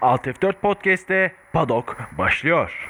Alt F4 Podcast'te Padok başlıyor.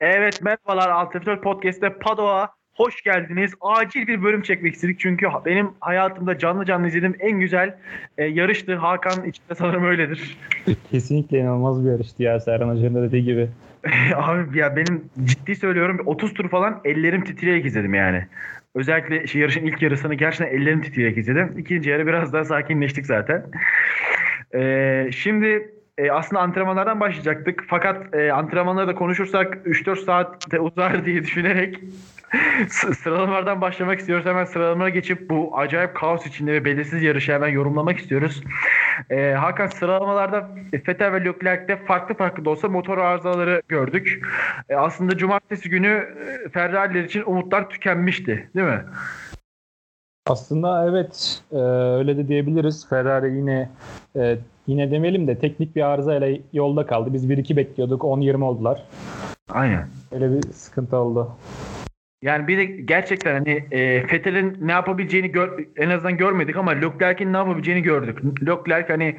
Evet merhabalar Alt F4 Podcast'te Padok'a hoş geldiniz. Acil bir bölüm çekmek istedik çünkü benim hayatımda canlı canlı izlediğim en güzel e, yarıştı. Hakan içinde sanırım öyledir. Kesinlikle inanılmaz bir yarıştı ya Serhan Hoca'nın dediği gibi. Abi ya benim ciddi söylüyorum 30 tur falan ellerim titreyerek izledim yani. Özellikle şey, yarışın ilk yarısını gerçekten ellerim titreyerek izledim. İkinci yarı biraz daha sakinleştik zaten. Ee, şimdi e, aslında antrenmanlardan başlayacaktık. Fakat e, antrenmanları da konuşursak 3-4 saat de uzar diye düşünerek sıralamalardan başlamak istiyoruz. Hemen sıralamalara geçip bu acayip kaos içinde ve belirsiz yarışı hemen yorumlamak istiyoruz. E, Hakan sıralamalarda Vettel ve Leclerc'te farklı farklı da olsa motor arızaları gördük. E, aslında cumartesi günü e, Ferrari'ler için umutlar tükenmişti değil mi? Aslında evet e, öyle de diyebiliriz. Ferrari yine e, yine demeyelim de teknik bir arızayla yolda kaldı. Biz 1-2 bekliyorduk 10-20 oldular. Aynen. Öyle bir sıkıntı oldu. Yani bir de gerçekten hani e, Fethel'in ne yapabileceğini gör, en azından görmedik ama Leclerc'in ne yapabileceğini gördük. Leclerc hani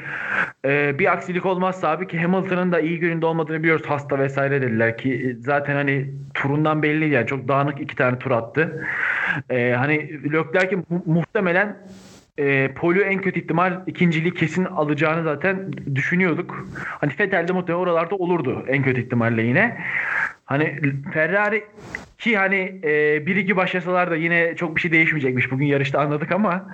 e, bir aksilik olmazsa abi ki Hamilton'ın da iyi gününde olmadığını biliyoruz. Hasta vesaire dediler ki e, zaten hani turundan belli yani çok dağınık iki tane tur attı. E, hani Leclerc'in mu- muhtemelen e, Polio en kötü ihtimal ikinciliği kesin alacağını zaten düşünüyorduk. Hani Vettel de muhtemelen oralarda olurdu en kötü ihtimalle yine. Hani Ferrari ki hani e, 1-2 başlasalar da yine çok bir şey değişmeyecekmiş. Bugün yarışta anladık ama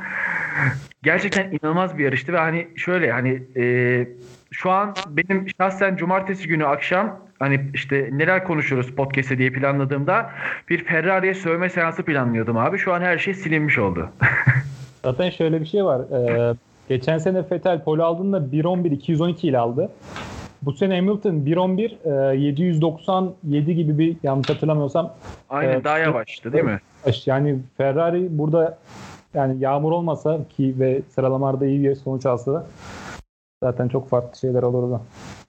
gerçekten inanılmaz bir yarıştı ve hani şöyle hani e, şu an benim şahsen cumartesi günü akşam hani işte neler konuşuyoruz podcast'te diye planladığımda bir Ferrari'ye sövme seansı planlıyordum abi. Şu an her şey silinmiş oldu. Zaten şöyle bir şey var. Ee, geçen sene Vettel pole aldığında 1.11 212 ile aldı. Bu sene Hamilton 1.11 e, 797 gibi bir yanlış hatırlamıyorsam. Aynen e, daha yavaştı değil mi? Yani Ferrari burada yani yağmur olmasa ki ve sıralamalarda iyi bir sonuç alsa da zaten çok farklı şeyler olurdu.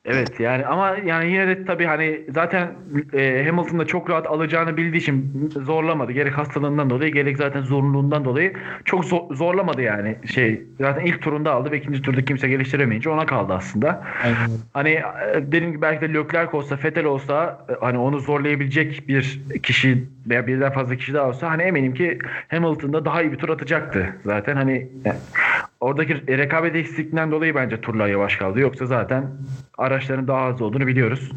Evet yani ama yani yine de tabii hani zaten e, Hamilton da çok rahat alacağını bildiği için zorlamadı. Gerek hastalığından dolayı gerek zaten zorunluluğundan dolayı çok zor, zorlamadı yani. Şey zaten ilk turunda aldı ve ikinci turda kimse geliştiremeyince ona kaldı aslında. Aynen. Hani e, dediğim gibi belki de Leclerc olsa, Vettel olsa e, hani onu zorlayabilecek bir kişi veya birden fazla kişi daha olsa hani eminim ki Hamilton'da daha iyi bir tur atacaktı. Zaten hani e, oradaki rekabet eksikliğinden dolayı bence turlar yavaş kaldı. Yoksa zaten araçların daha az olduğunu biliyoruz.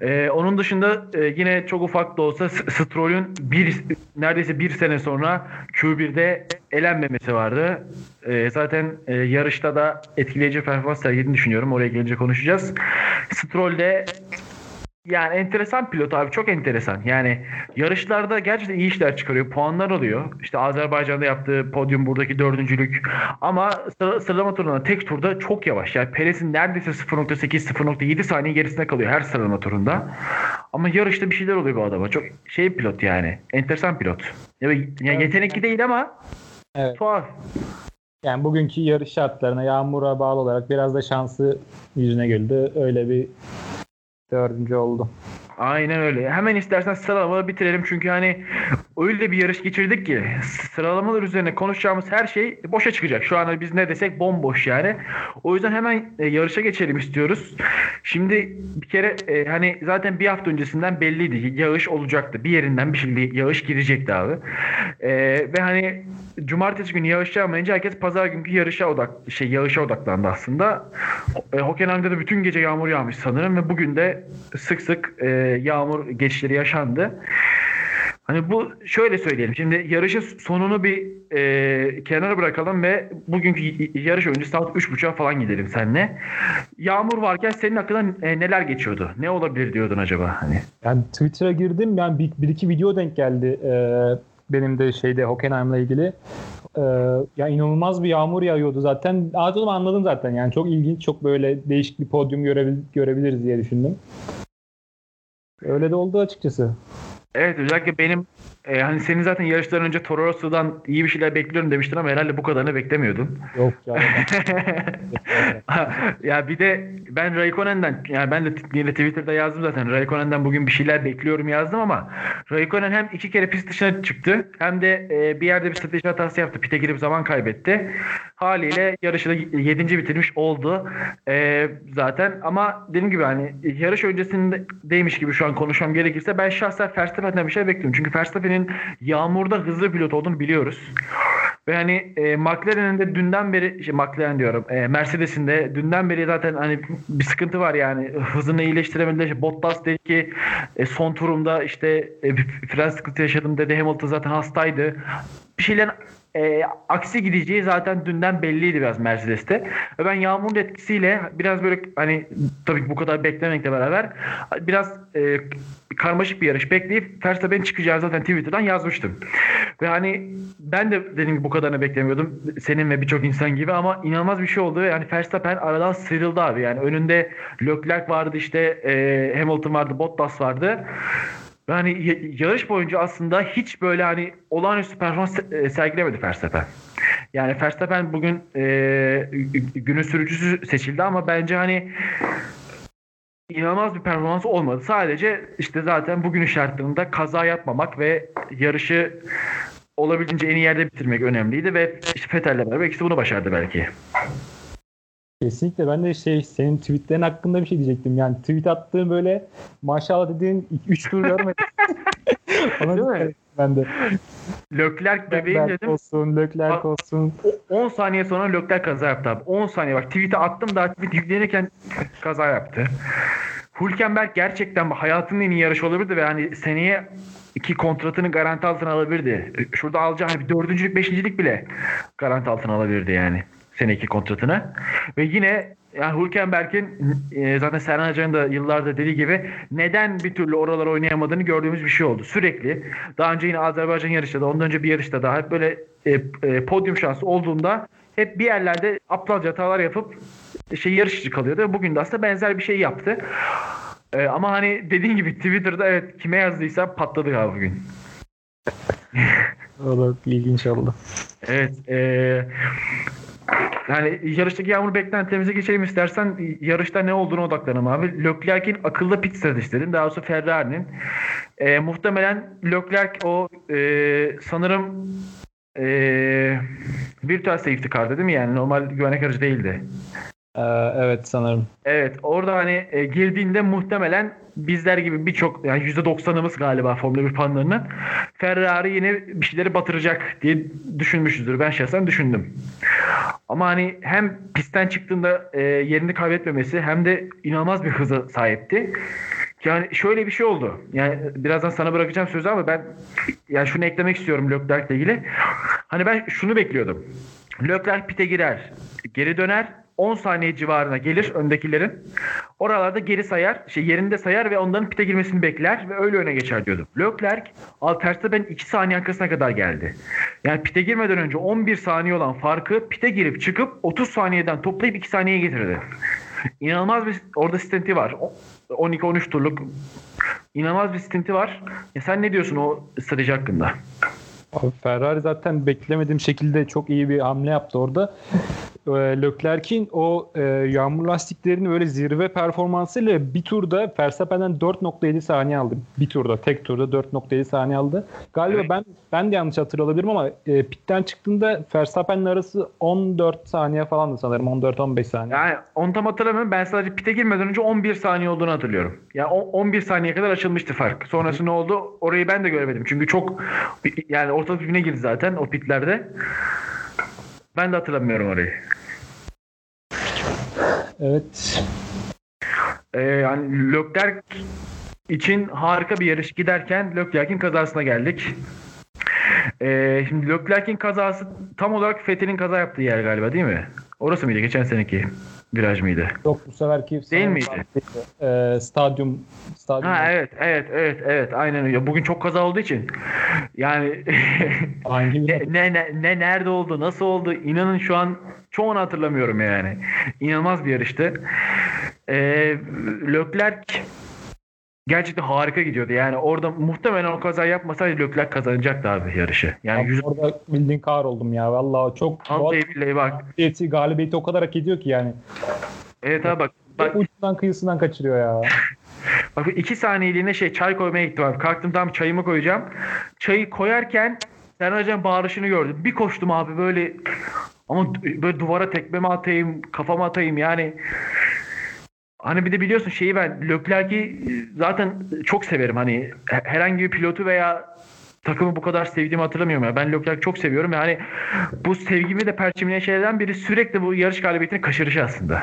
Ee, onun dışında e, yine çok ufak da olsa Stroll'ün bir neredeyse bir sene sonra Q1'de elenmemesi vardı. Ee, zaten e, yarışta da etkileyici performans sergilediğini düşünüyorum. Oraya gelince konuşacağız. Stroll de yani enteresan pilot abi çok enteresan. Yani yarışlarda gerçekten iyi işler çıkarıyor. Puanlar alıyor. İşte Azerbaycan'da yaptığı podyum buradaki dördüncülük. Ama sıra, sıralama turunda tek turda çok yavaş. Yani Perez'in neredeyse 0.8 0.7 saniye gerisinde kalıyor her sıralama turunda. Ama yarışta bir şeyler oluyor bu adama. Çok şey pilot yani. Enteresan pilot. Yani, yani yetenekli değil ama Evet. tuhaf. Yani bugünkü yarış şartlarına yağmura bağlı olarak biraz da şansı yüzüne güldü. Öyle bir dördüncü oldu. Aynen öyle. Hemen istersen sıralamaları bitirelim çünkü hani öyle bir yarış geçirdik ki sıralamalar üzerine konuşacağımız her şey boşa çıkacak. Şu anda biz ne desek bomboş yani. O yüzden hemen e, yarışa geçelim istiyoruz. Şimdi bir kere e, hani zaten bir hafta öncesinden belliydi. Yağış olacaktı. Bir yerinden bir şey yağış girecekti abi. E, ve hani cumartesi günü yağış yağmayınca herkes pazar günkü yarışa odak şey yağışa odaklandı aslında. E, Hockenheim'de de bütün gece yağmur yağmış sanırım ve bugün de sık sık e, yağmur geçişleri yaşandı. Hani bu şöyle söyleyelim. Şimdi yarışın sonunu bir e, kenara bırakalım ve bugünkü yarış önce saat 3.30'a falan gidelim seninle. Yağmur varken senin aklına e, neler geçiyordu? Ne olabilir diyordun acaba? Hani Yani Twitter'a girdim. Yani bir, bir iki video denk geldi. Ee, benim de şeyde Hockenheim'la ilgili. Ee, ya inanılmaz bir yağmur yağıyordu zaten. Onu anladım zaten. Yani çok ilginç, çok böyle değişik bir podyum görebil görebiliriz diye düşündüm. Öyle de oldu açıkçası. Evet özellikle benim e, hani senin zaten yarıştan önce Toro Rosso'dan iyi bir şeyler bekliyorum demiştin ama herhalde bu kadarını beklemiyordun. Yok ya. ya bir de ben Raikkonen'den yani ben de yine Twitter'da yazdım zaten Raikkonen'den bugün bir şeyler bekliyorum yazdım ama Raikkonen hem iki kere pist dışına çıktı hem de e, bir yerde bir strateji hatası yaptı. Pite girip zaman kaybetti. Haliyle yarışı da 7. bitirmiş oldu. E, zaten ama dediğim gibi hani yarış öncesindeymiş gibi şu an konuşmam gerekirse ben şahsen Verstappen'den bir şey bekliyorum. Çünkü Verstappen'in yağmurda hızlı pilot olduğunu biliyoruz. Ve hani e, McLaren'in de dünden beri şey McLaren diyorum e, Mercedes'in de dünden beri zaten hani bir sıkıntı var yani hızını iyileştiremediler. İşte Bottas dedi ki e, son turumda işte e, fren sıkıntı yaşadım dedi. Hamilton zaten hastaydı. Bir şeyler e, aksi gideceği zaten dünden belliydi biraz Mercedes'te. Ve ben yağmurun etkisiyle biraz böyle hani tabii bu kadar beklemekle beraber biraz e, karmaşık bir yarış bekleyip Verstappen'in çıkacağını zaten Twitter'dan yazmıştım. Ve hani ben de dediğim gibi bu kadarını beklemiyordum. Senin ve birçok insan gibi ama inanılmaz bir şey oldu. Yani Verstappen aradan sıyrıldı abi. Yani önünde Leclerc vardı işte e, Hamilton vardı, Bottas vardı. Yani yarış boyunca aslında hiç böyle hani olağanüstü performans e, sergilemedi Verstappen. Yani Verstappen bugün e, günün sürücüsü seçildi ama bence hani inanılmaz bir performans olmadı. Sadece işte zaten bugünün şartlarında kaza yapmamak ve yarışı olabildiğince en iyi yerde bitirmek önemliydi ve işte Fettel'le beraber ikisi bunu başardı belki. Kesinlikle ben de şey senin tweetlerin hakkında bir şey diyecektim. Yani tweet attığın böyle maşallah dediğin 3 tur görmedim. Ona Değil mi? Ben de. Lökler bebeğim dedim. olsun, Lökler olsun. 10 saniye sonra Lökler kaza yaptı abi. 10 saniye bak tweet'i attım daha tweet yüklenirken kaza yaptı. Hülkenberg gerçekten hayatının en iyi yarışı olabilirdi ve hani seneye iki kontratını garanti altına alabilirdi. Şurada alacağı hani bir dördüncülük, beşincilik bile garanti altına alabilirdi yani seneki kontratını. Ve yine yani Hülkenberg'in e, zaten Serhan Hoca'nın da yıllarda dediği gibi neden bir türlü oralar oynayamadığını gördüğümüz bir şey oldu. Sürekli daha önce yine Azerbaycan yarışta da ondan önce bir yarışta daha hep böyle e, e, podyum şansı olduğunda hep bir yerlerde aptalca hatalar yapıp şey yarışçı kalıyordu. Bugün de aslında benzer bir şey yaptı. E, ama hani dediğin gibi Twitter'da evet kime yazdıysa patladı abi bugün. o da ilginç oldu. Evet. E, yani yarıştaki yağmur beklentimize geçelim istersen yarışta ne olduğunu odaklanalım abi. Leclerc'in akıllı pit stratejileri daha doğrusu Ferrari'nin e, muhtemelen Leclerc o e, sanırım e, virtual safety car'dı değil yani normal güvenlik aracı değildi. Ee, evet sanırım. Evet orada hani e, girdiğinde muhtemelen bizler gibi birçok yani %90'ımız galiba Formula 1 fanlarının Ferrari yine bir şeyleri batıracak diye düşünmüşüzdür. Ben şahsen düşündüm. Ama hani hem pistten çıktığında e, yerini kaybetmemesi hem de inanılmaz bir hıza sahipti. Yani şöyle bir şey oldu. Yani birazdan sana bırakacağım sözü ama ben yani şunu eklemek istiyorum Leclerc'le ilgili. Hani ben şunu bekliyordum. Leclerc pite girer, geri döner 10 saniye civarına gelir öndekilerin. Oralarda geri sayar, şey yerinde sayar ve onların pite girmesini bekler ve öyle öne geçer diyordum. Leclerc ben 2 saniye arkasına kadar geldi. Yani pite girmeden önce 11 saniye olan farkı pite girip çıkıp 30 saniyeden toplayıp 2 saniyeye getirdi. İnanılmaz bir orada stinti var. 12-13 turluk inanılmaz bir stinti var. Ya sen ne diyorsun o strateji hakkında? Abi Ferrari zaten beklemediğim şekilde çok iyi bir hamle yaptı orada. Ee, Leclerc'in o e, yağmur lastiklerini öyle zirve performansıyla bir turda Verstappen'den 4.7 saniye aldı. Bir turda, tek turda 4.7 saniye aldı. Galiba evet. ben ben de yanlış hatırlayabilirim ama e, pitten çıktığında Verstappen'le arası 14 saniye falandı sanırım. 14-15 saniye. Yani onu tam hatırlamıyorum. Ben sadece pite girmeden önce 11 saniye olduğunu hatırlıyorum. Yani 11 saniye kadar açılmıştı fark. Sonrası ne oldu? Orayı ben de göremedim. Çünkü çok yani ortalık birbirine girdi zaten o pitlerde. Ben de hatırlamıyorum orayı. Evet. Ee, yani Leclerc için harika bir yarış giderken Leclerc'in kazasına geldik. Ee, şimdi Leclerc'in kazası tam olarak Fethel'in kaza yaptığı yer galiba değil mi? Orası mıydı geçen seneki? viraj mıydı? Yok bu seferki değil miydi? Ee, stadyum stadyum. Ha evet evet evet evet aynen öyle. Bugün çok kaza olduğu için yani ne, ne, ne ne nerede oldu, nasıl oldu? İnanın şu an çoğunu hatırlamıyorum yani. İnanılmaz bir yarıştı. Ee, Leclerc gerçekten harika gidiyordu. Yani orada muhtemelen o kaza yapmasaydı Leclerc kazanacaktı abi yarışı. Yani Abi yüz orada bildiğin kar oldum ya. Vallahi çok Vallahi bak. galibiyeti, galibiyeti o kadar hak ediyor ki yani. Evet abi bak. Bak, ucundan kıyısından kaçırıyor ya. bak iki saniyeliğine şey çay koymaya gittim abi. Kalktım tam çayımı koyacağım. Çayı koyarken Serhan Hoca'nın bağırışını gördüm. Bir koştum abi böyle ama böyle duvara tekmemi atayım, kafama atayım yani. Hani bir de biliyorsun şeyi ben Leclerc'i zaten çok severim. Hani he- herhangi bir pilotu veya takımı bu kadar sevdiğimi hatırlamıyorum ya. Ben Leclerc'i çok seviyorum. Yani bu sevgimi de perçinleyen şeylerden biri sürekli bu yarış galibiyetini kaçırışı aslında.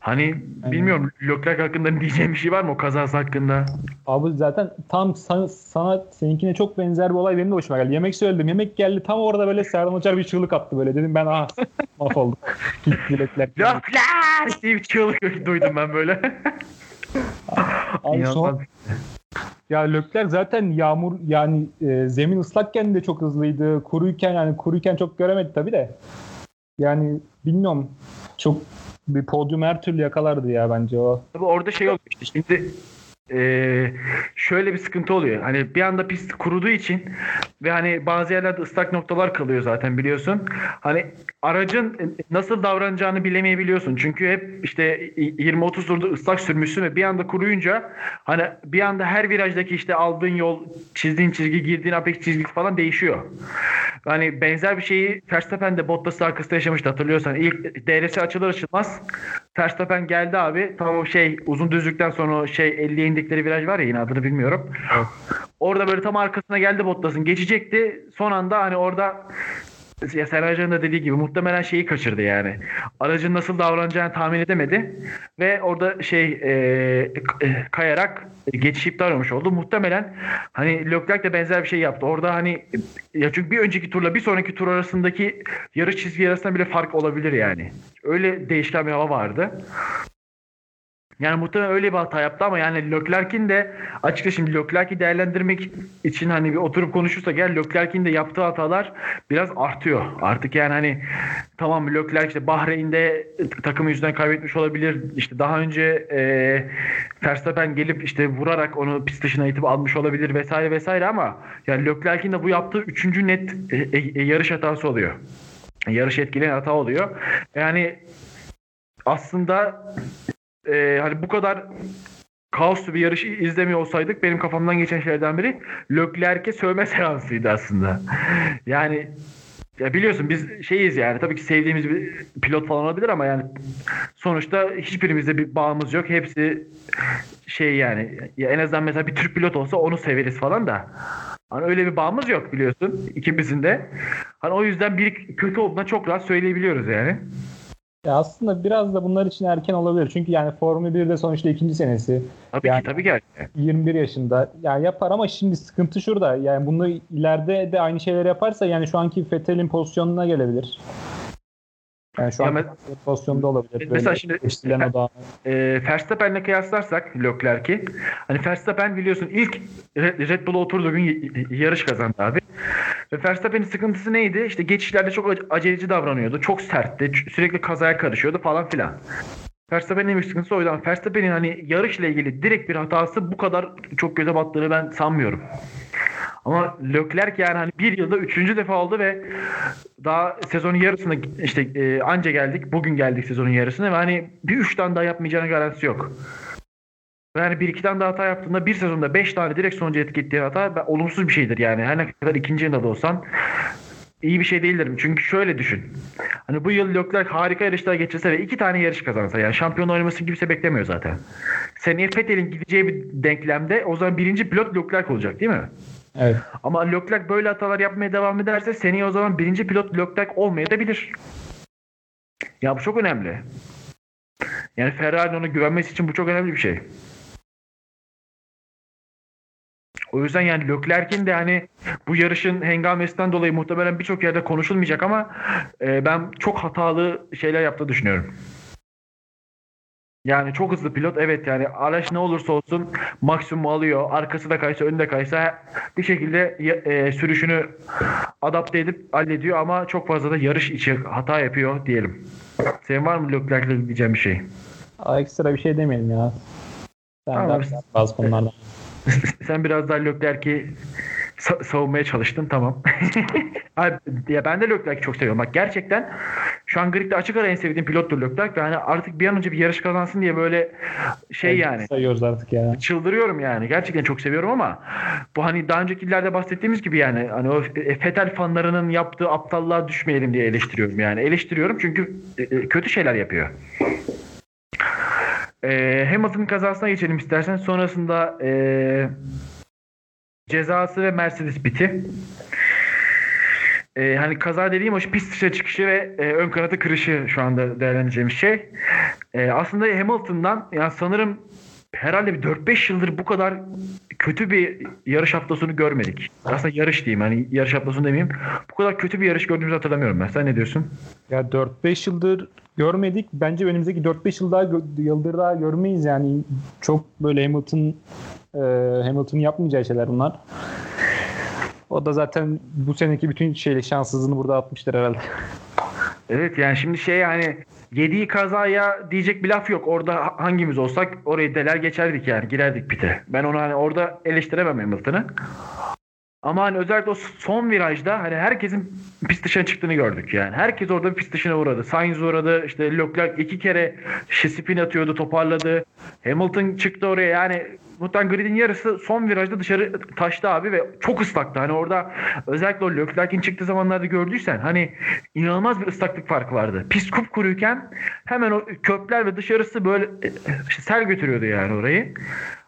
Hani bilmiyorum Leclerc hakkında diyeceğim bir şey var mı o kazası hakkında? Abi zaten tam sana, sana seninkine çok benzer bir olay benim de hoşuma geldi. Yemek söyledim. Yemek geldi tam orada böyle Serhan Hoca bir çığlık attı böyle. Dedim ben ah mahvolduk. Gitti bilekler. Leclerc diye bir çığlık duydum ben böyle. Abi son, ya Leclerc zaten yağmur yani e, zemin ıslakken de çok hızlıydı. Kuruyken yani kuruyken çok göremedi tabii de. Yani bilmiyorum. Çok bir podyum her türlü yakalardı ya bence o. Tabii orada şey işte şimdi eee, şöyle bir sıkıntı oluyor. Hani bir anda pist kuruduğu için ve hani bazı yerlerde ıslak noktalar kalıyor zaten biliyorsun. Hani aracın nasıl davranacağını bilemeyebiliyorsun. Çünkü hep işte 20-30 turda ıslak sürmüşsün ve bir anda kuruyunca hani bir anda her virajdaki işte aldığın yol, çizdiğin çizgi, girdiğin apex çizgisi falan değişiyor. Hani benzer bir şeyi Verstappen de Bottas'ın arkasında yaşamıştı hatırlıyorsan. İlk DRS açılır açılmaz Verstappen geldi abi. Tam o şey uzun düzlükten sonra şey 50'ye indikleri viraj var ya yine adını bilmiyorum. Orada böyle tam arkasına geldi Bottas'ın. Geçecekti. Son anda hani orada ya Serhan da dediği gibi muhtemelen şeyi kaçırdı yani. Aracın nasıl davranacağını tahmin edemedi. Ve orada şey e, e, kayarak geçiş iptal olmuş oldu. Muhtemelen hani Leclerc de benzer bir şey yaptı. Orada hani ya çünkü bir önceki turla bir sonraki tur arasındaki yarış çizgi arasında bile fark olabilir yani. Öyle değişken bir hava vardı. Yani muhtemelen öyle bir hata yaptı ama yani Leclerc'in de açıkçası şimdi Leclerc'i değerlendirmek için hani bir oturup konuşursak gel Leclerc'in de yaptığı hatalar biraz artıyor. Artık yani hani tamam Leclerc işte Bahreyn'de takımı yüzünden kaybetmiş olabilir. İşte daha önce e, Verstappen gelip işte vurarak onu pist dışına itip almış olabilir vesaire vesaire ama yani Leclerc'in de bu yaptığı üçüncü net e, e, yarış hatası oluyor. Yarış etkileyen hata oluyor. Yani aslında e, hani bu kadar kaoslu bir yarışı izlemiyor olsaydık benim kafamdan geçen şeylerden biri Leclerc'e sövme seansıydı aslında. yani ya biliyorsun biz şeyiz yani tabii ki sevdiğimiz bir pilot falan olabilir ama yani sonuçta hiçbirimizde bir bağımız yok. Hepsi şey yani ya en azından mesela bir Türk pilot olsa onu severiz falan da. Hani öyle bir bağımız yok biliyorsun ikimizin de. Hani o yüzden bir kötü olduğuna çok rahat söyleyebiliyoruz yani. Ya aslında biraz da bunlar için erken olabilir. Çünkü yani Formula 1'de sonuçta ikinci senesi. Tabii Yani- ki tabii ki. 21 yaşında. Yani yapar ama şimdi sıkıntı şurada. Yani bunu ileride de aynı şeyleri yaparsa yani şu anki Vettel'in pozisyonuna gelebilir. Yani şu an me- pozisyonda olabilir. Mesela Böyle şimdi- geçtilen o da. e, Verstappen'le kıyaslarsak Leclerc'i hani Verstappen biliyorsun ilk Red Bull'a oturduğu gün yarış kazandı abi. Ve Verstappen'in sıkıntısı neydi? İşte geçişlerde çok ace- aceleci davranıyordu. Çok sertti. Sürekli kazaya karışıyordu falan filan. Verstappen'in en büyük sıkıntısı oydu ama Verstappen'in hani yarışla ilgili direkt bir hatası bu kadar çok göze battığını ben sanmıyorum. Ama Leclerc yani hani bir yılda üçüncü defa oldu ve daha sezonun yarısına işte e, anca geldik. Bugün geldik sezonun yarısına ve hani bir üç tane daha yapmayacağına garantisi yok. Yani bir iki tane daha hata yaptığında bir sezonda beş tane direkt sonucu etkilediği hata olumsuz bir şeydir yani. Her ne kadar ikinci yılda da olsan iyi bir şey değildir. Çünkü şöyle düşün. Hani bu yıl Leclerc harika yarışlar geçirse ve iki tane yarış kazansa yani şampiyon oynamasını kimse beklemiyor zaten. Seneye Vettel'in gideceği bir denklemde o zaman birinci pilot Leclerc olacak değil mi? Evet. Ama Leclerc böyle hatalar yapmaya devam ederse seneye o zaman birinci pilot Leclerc olmayabilir. Ya bu çok önemli. Yani Ferrari'nin ona güvenmesi için bu çok önemli bir şey. O yüzden yani Leclerc'in de hani bu yarışın hengamesinden dolayı muhtemelen birçok yerde konuşulmayacak ama e, ben çok hatalı şeyler yaptığını düşünüyorum. Yani çok hızlı pilot evet yani araç ne olursa olsun maksimum alıyor. Arkası da kaysa önü de kaysa bir şekilde e, sürüşünü adapte edip hallediyor ama çok fazla da yarış içi hata yapıyor diyelim. Senin var mı Leclerc'le diyeceğim bir şey? Ekstra bir şey demeyelim ya. Sen Tamam. de bazı konulardan. Sen biraz daha Leclerc'i sa- savunmaya çalıştın tamam. Abi, ya ben de Leclerc'i çok seviyorum. Bak gerçekten şu an gridde açık ara en sevdiğim pilottur Leclerc ve hani artık bir an önce bir yarış kazansın diye böyle şey yani Sayıyoruz artık ya. çıldırıyorum yani. Gerçekten çok seviyorum ama bu hani daha önceki illerde bahsettiğimiz gibi yani hani o e, Fetel fanlarının yaptığı aptallığa düşmeyelim diye eleştiriyorum yani. Eleştiriyorum çünkü e, e, kötü şeyler yapıyor. E, Hamilton'ın kazasına geçelim istersen. Sonrasında e, cezası ve Mercedes biti. E, hani kaza dediğim o pist dışına çıkışı ve e, ön kanatı kırışı şu anda değerlendireceğimiz şey. E, aslında Hamilton'dan yani sanırım herhalde bir 4-5 yıldır bu kadar kötü bir yarış haftasını görmedik. Aslında yarış diyeyim hani yarış haftasını demeyeyim. Bu kadar kötü bir yarış gördüğümüzü hatırlamıyorum ben. Sen ne diyorsun? Ya 4-5 yıldır görmedik. Bence önümüzdeki 4-5 yıl daha yıldır daha görmeyiz yani. Çok böyle Hamilton e, Hamilton yapmayacağı şeyler bunlar. O da zaten bu seneki bütün şeyle şanssızlığını burada atmıştır herhalde. Evet yani şimdi şey yani yediği kazaya diyecek bir laf yok. Orada ha- hangimiz olsak orayı deler geçerdik yani girerdik pite. Ben onu hani orada eleştiremem Hamilton'ı. Ama hani özellikle o son virajda hani herkesin pist dışına çıktığını gördük yani. Herkes orada pist dışına uğradı. Sainz uğradı. işte Leclerc iki kere spin atıyordu, toparladı. Hamilton çıktı oraya yani muhtemelen gridin yarısı son virajda dışarı taştı abi ve çok ıslaktı. Hani orada özellikle o Leclerc'in çıktığı zamanlarda gördüysen hani inanılmaz bir ıslaklık farkı vardı. Pist kupkuruyken hemen o kökler ve dışarısı böyle e, işte sel götürüyordu yani orayı.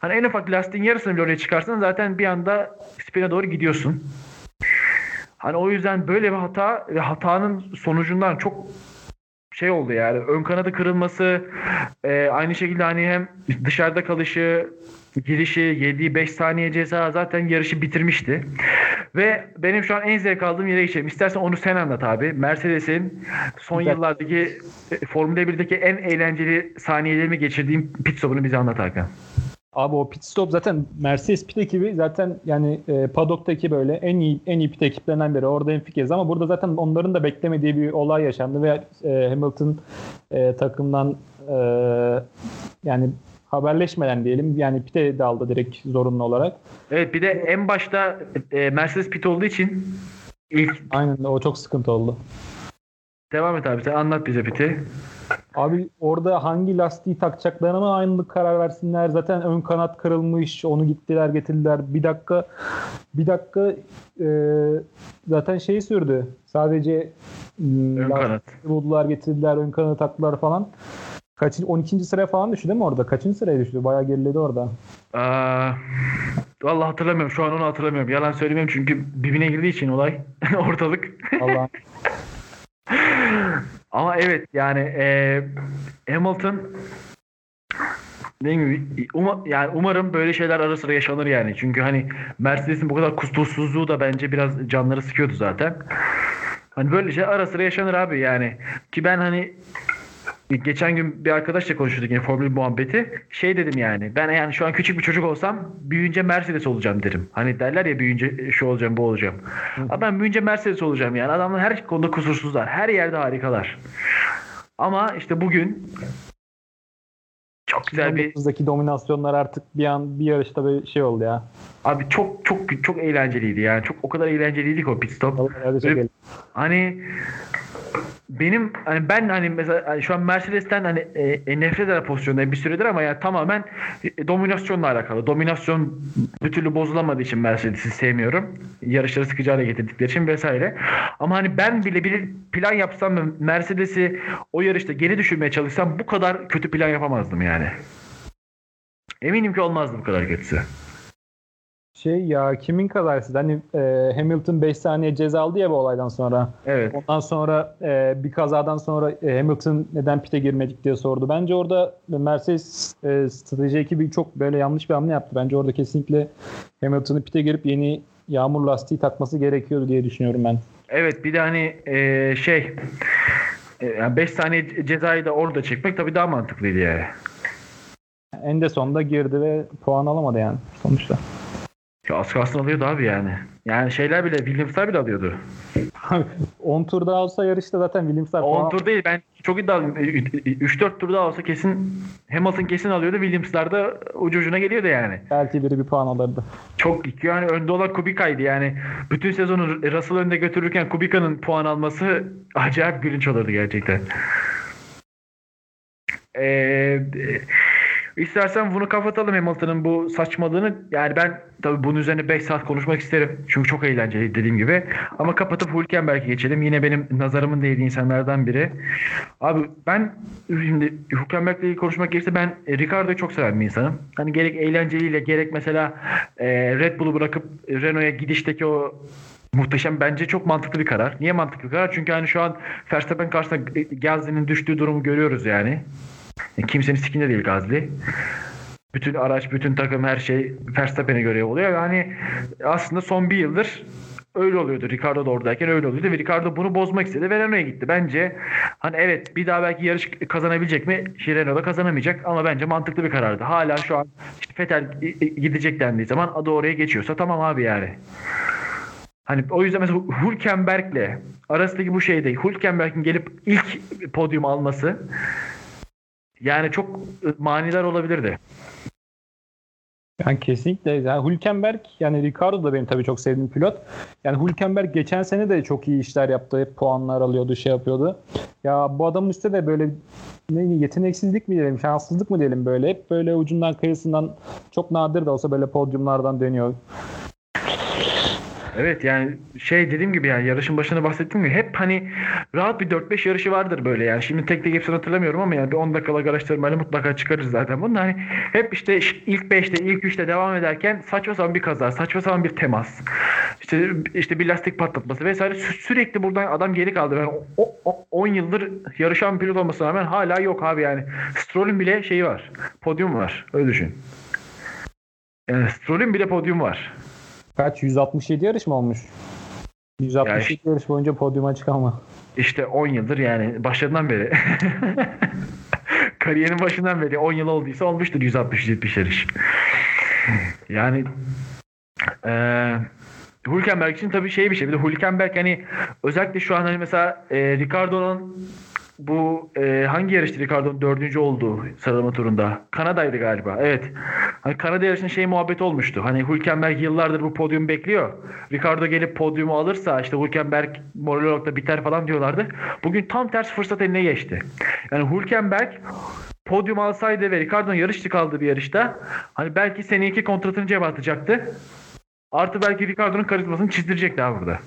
Hani en ufak lastiğin yarısını bile oraya çıkarsan zaten bir anda spine doğru gidiyorsun. Hani o yüzden böyle bir hata ve hatanın sonucundan çok şey oldu yani ön kanadı kırılması e, aynı şekilde hani hem dışarıda kalışı girişi yediği 5 saniye ceza zaten yarışı bitirmişti. Ve benim şu an en zevk aldığım yere geçelim. İstersen onu sen anlat abi. Mercedes'in son Güzel. yıllardaki e, Formula 1'deki en eğlenceli saniyelerimi geçirdiğim pit stopunu bize anlat Hakan. Abi o pit stop zaten Mercedes pit ekibi zaten yani e, paddock'taki böyle en iyi en iyi pit ekiplerinden biri. Orada enfikiriz ama burada zaten onların da beklemediği bir olay yaşandı ve e, Hamilton e, takımdan e, yani haberleşmeden diyelim yani pite daldı direkt zorunlu olarak. Evet bir de en başta e, Mercedes pit olduğu için ilk Aynen o çok sıkıntı oldu. devam et abi sen anlat bize piti. Abi orada hangi lastiği takacaklarına mı aynılık karar versinler? Zaten ön kanat kırılmış. Onu gittiler getirdiler. Bir dakika bir dakika e, zaten şey sürdü. Sadece m, Ön kanat. buldular getirdiler. Ön kanat taktılar falan. Kaçın 12. sıraya falan düştü değil mi orada? Kaçıncı sıraya düştü? Bayağı geriledi orada. Aa, vallahi hatırlamıyorum. Şu an onu hatırlamıyorum. Yalan söylemeyeyim çünkü birbirine girdiği için olay ortalık. Allah Ama evet yani e, Hamilton dediğim gibi uma- yani umarım böyle şeyler ara sıra yaşanır yani. Çünkü hani Mercedes'in bu kadar kusursuzluğu da bence biraz canları sıkıyordu zaten. Hani böyle şey ara sıra yaşanır abi yani. Ki ben hani geçen gün bir arkadaşla konuşuyorduk yine Formula 1 muhabbeti. Şey dedim yani ben yani şu an küçük bir çocuk olsam büyüyünce Mercedes olacağım derim. Hani derler ya büyüyünce şu olacağım bu olacağım. Ama ben büyüyünce Mercedes olacağım yani. Adamlar her konuda kusursuzlar. Her yerde harikalar. Ama işte bugün çok güzel bir 19'daki dominasyonlar artık bir an bir yarışta bir şey oldu ya. abi çok çok çok eğlenceliydi yani. Çok o kadar eğlenceliydi ki o pit stop. Çok Ve- eğlenceli. Hani benim hani ben hani mesela hani şu an Mercedes'ten hani e, e, nefret eder pozisyondayım bir süredir ama yani tamamen e, dominasyonla alakalı. Dominasyon bir türlü bozulamadığı için Mercedes'i sevmiyorum. Yarışları sıkıcı hale getirdikleri için vesaire. Ama hani ben bile bir plan yapsam ve Mercedes'i o yarışta geri düşürmeye çalışsam bu kadar kötü plan yapamazdım yani. Eminim ki olmazdı bu kadar kötüsü. Şey ya kimin kazası? Hani e, Hamilton 5 saniye ceza aldı ya bu olaydan sonra. Evet. Ondan sonra e, bir kazadan sonra e, Hamilton neden pite girmedik diye sordu. Bence orada Mercedes e, strateji ekibi çok böyle yanlış bir hamle yaptı. Bence orada kesinlikle Hamilton'ı pite girip yeni yağmur lastiği takması gerekiyordu diye düşünüyorum ben. Evet bir de hani e, şey e, yani 5 saniye cezayı da orada çekmek tabii daha mantıklıydı yani. En de sonunda girdi ve puan alamadı yani sonuçta. Ya az kalsın alıyordu abi yani. Yani şeyler bile Williams'lar bile alıyordu. 10 tur daha olsa yarışta zaten Williams'lar 10 tur değil ben çok iddialıyım. 3-4 tur daha olsa kesin Hamilton kesin alıyordu. Williams'lar da ucu ucuna geliyordu yani. Belki biri bir puan alırdı. Çok yani önde olan Kubica'ydı yani. Bütün sezonu Russell önde götürürken Kubica'nın puan alması acayip gülünç olurdu gerçekten. Eee İstersen bunu kapatalım Hamilton'ın bu saçmalığını. Yani ben tabii bunun üzerine 5 saat konuşmak isterim. Çünkü çok eğlenceli dediğim gibi. Ama kapatıp Hülkenberg'e geçelim. Yine benim nazarımın değdiği insanlardan biri. Abi ben şimdi Hülkenberg'le ilgili konuşmak gerekirse ben Ricardo'yu çok seven bir insanım. Hani gerek eğlenceliyle gerek mesela e, Red Bull'u bırakıp Renault'a gidişteki o muhteşem bence çok mantıklı bir karar. Niye mantıklı bir karar? Çünkü hani şu an Verstappen karşısında Gasly'nin düştüğü durumu görüyoruz yani. Kimsenin sikinde değil Gazli. Bütün araç, bütün takım her şey Verstappen'e göre oluyor. Yani aslında son bir yıldır öyle oluyordu. Ricardo da oradayken öyle oluyordu ve Ricardo bunu bozmak istedi ve Renault'a gitti. Bence hani evet bir daha belki yarış kazanabilecek mi? Şey, Renault'da kazanamayacak ama bence mantıklı bir karardı. Hala şu an işte Fetel gidecek dendiği zaman adı oraya geçiyorsa tamam abi yani. Hani o yüzden mesela Hülkenberg'le arasındaki bu şey değil. Hülkenberg'in gelip ilk podyum alması yani çok manidar olabilirdi. Yani kesinlikle. Yani Hülkenberg yani Ricardo da benim tabii çok sevdiğim pilot. Yani Hülkenberg geçen sene de çok iyi işler yaptı. Hep puanlar alıyordu, şey yapıyordu. Ya bu adamın üstte de böyle ne yeteneksizlik mi diyelim, şanssızlık mı diyelim böyle. Hep böyle ucundan kıyısından çok nadir de olsa böyle podyumlardan dönüyor. Evet yani şey dediğim gibi yani yarışın başında bahsettiğim gibi hep hani rahat bir 4-5 yarışı vardır böyle yani. Şimdi tek tek hepsini hatırlamıyorum ama yani bir 10 dakikalık araştırmayla mutlaka çıkarız zaten bunu. Hani hep işte ilk 5'te ilk 3'te devam ederken saçma sapan bir kaza, saçma sapan bir temas. İşte işte bir lastik patlatması vesaire Sü- sürekli buradan adam geri kaldı. Ben o, 10 yıldır yarışan pilot olmasına rağmen hala yok abi yani. Stroll'ün bile şeyi var. Podyum var. Öyle düşün. Yani Stroll'ün bile podyum var. Kaç? 167 yarış mı olmuş? 167 yani işte, yarış boyunca podyuma çıkama. İşte 10 yıldır yani başlarından beri. Kariyerin başından beri 10 yıl olduysa olmuştur 160-170 yarış. Yani eee Hülkenberg için tabii şey bir şey. Bir de Hülkenberg hani özellikle şu an hani mesela e, Ricardo'nun bu e, hangi yarıştı Ricardo'nun dördüncü olduğu sıralama turunda? Kanada'ydı galiba. Evet. Hani Kanada yarışının şey muhabbet olmuştu. Hani Hülkenberg yıllardır bu podyumu bekliyor. Ricardo gelip podyumu alırsa işte Hülkenberg moral olarak da biter falan diyorlardı. Bugün tam ters fırsat eline geçti. Yani Hülkenberg podyum alsaydı ve Ricardo'nun yarışçı kaldığı bir yarışta hani belki seneki kontratını cebe atacaktı. Artı belki Ricardo'nun karizmasını çizdirecekti abi burada.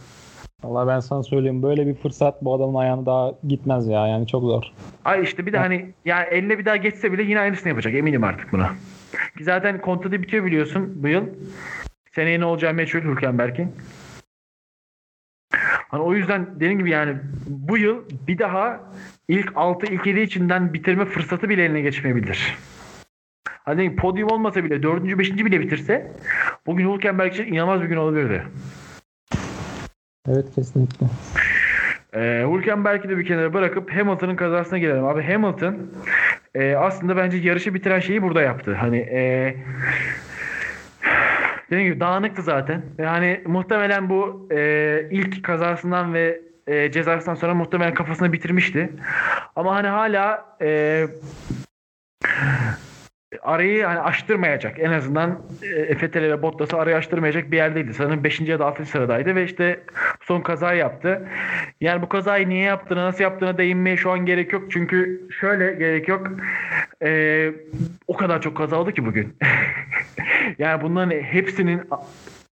Valla ben sana söyleyeyim böyle bir fırsat bu adamın ayağına daha gitmez ya yani çok zor. Ay işte bir de hani yani eline bir daha geçse bile yine aynısını yapacak eminim artık buna. Zaten kontratı bitiyor biliyorsun bu yıl. Seneye ne olacağı meçhul Hülkenberg'in. Hani o yüzden dediğim gibi yani bu yıl bir daha ilk 6 ilk 7 içinden bitirme fırsatı bile eline geçmeyebilir. Hani podyum olmasa bile 4. 5. bile bitirse bugün Hülkenberg için inanılmaz bir gün olabilirdi. Evet kesinlikle. Ee, Hülkenberg'i de bir kenara bırakıp Hamilton'ın kazasına gelelim. Abi Hamilton e, aslında bence yarışı bitiren şeyi burada yaptı. Hani e, dediğim gibi dağınıktı zaten. Ve hani muhtemelen bu e, ilk kazasından ve e, cezasından sonra muhtemelen kafasını bitirmişti. Ama hani hala e, arayı hani açtırmayacak. En azından e, Fetele ve Bottas'ı arayı açtırmayacak bir yerdeydi. Sanırım 5. ya da 6. sıradaydı ve işte son kazayı yaptı. Yani bu kazayı niye yaptığını, nasıl yaptığına değinmeye şu an gerek yok. Çünkü şöyle gerek yok. E, o kadar çok kaza oldu ki bugün. yani bunların hepsinin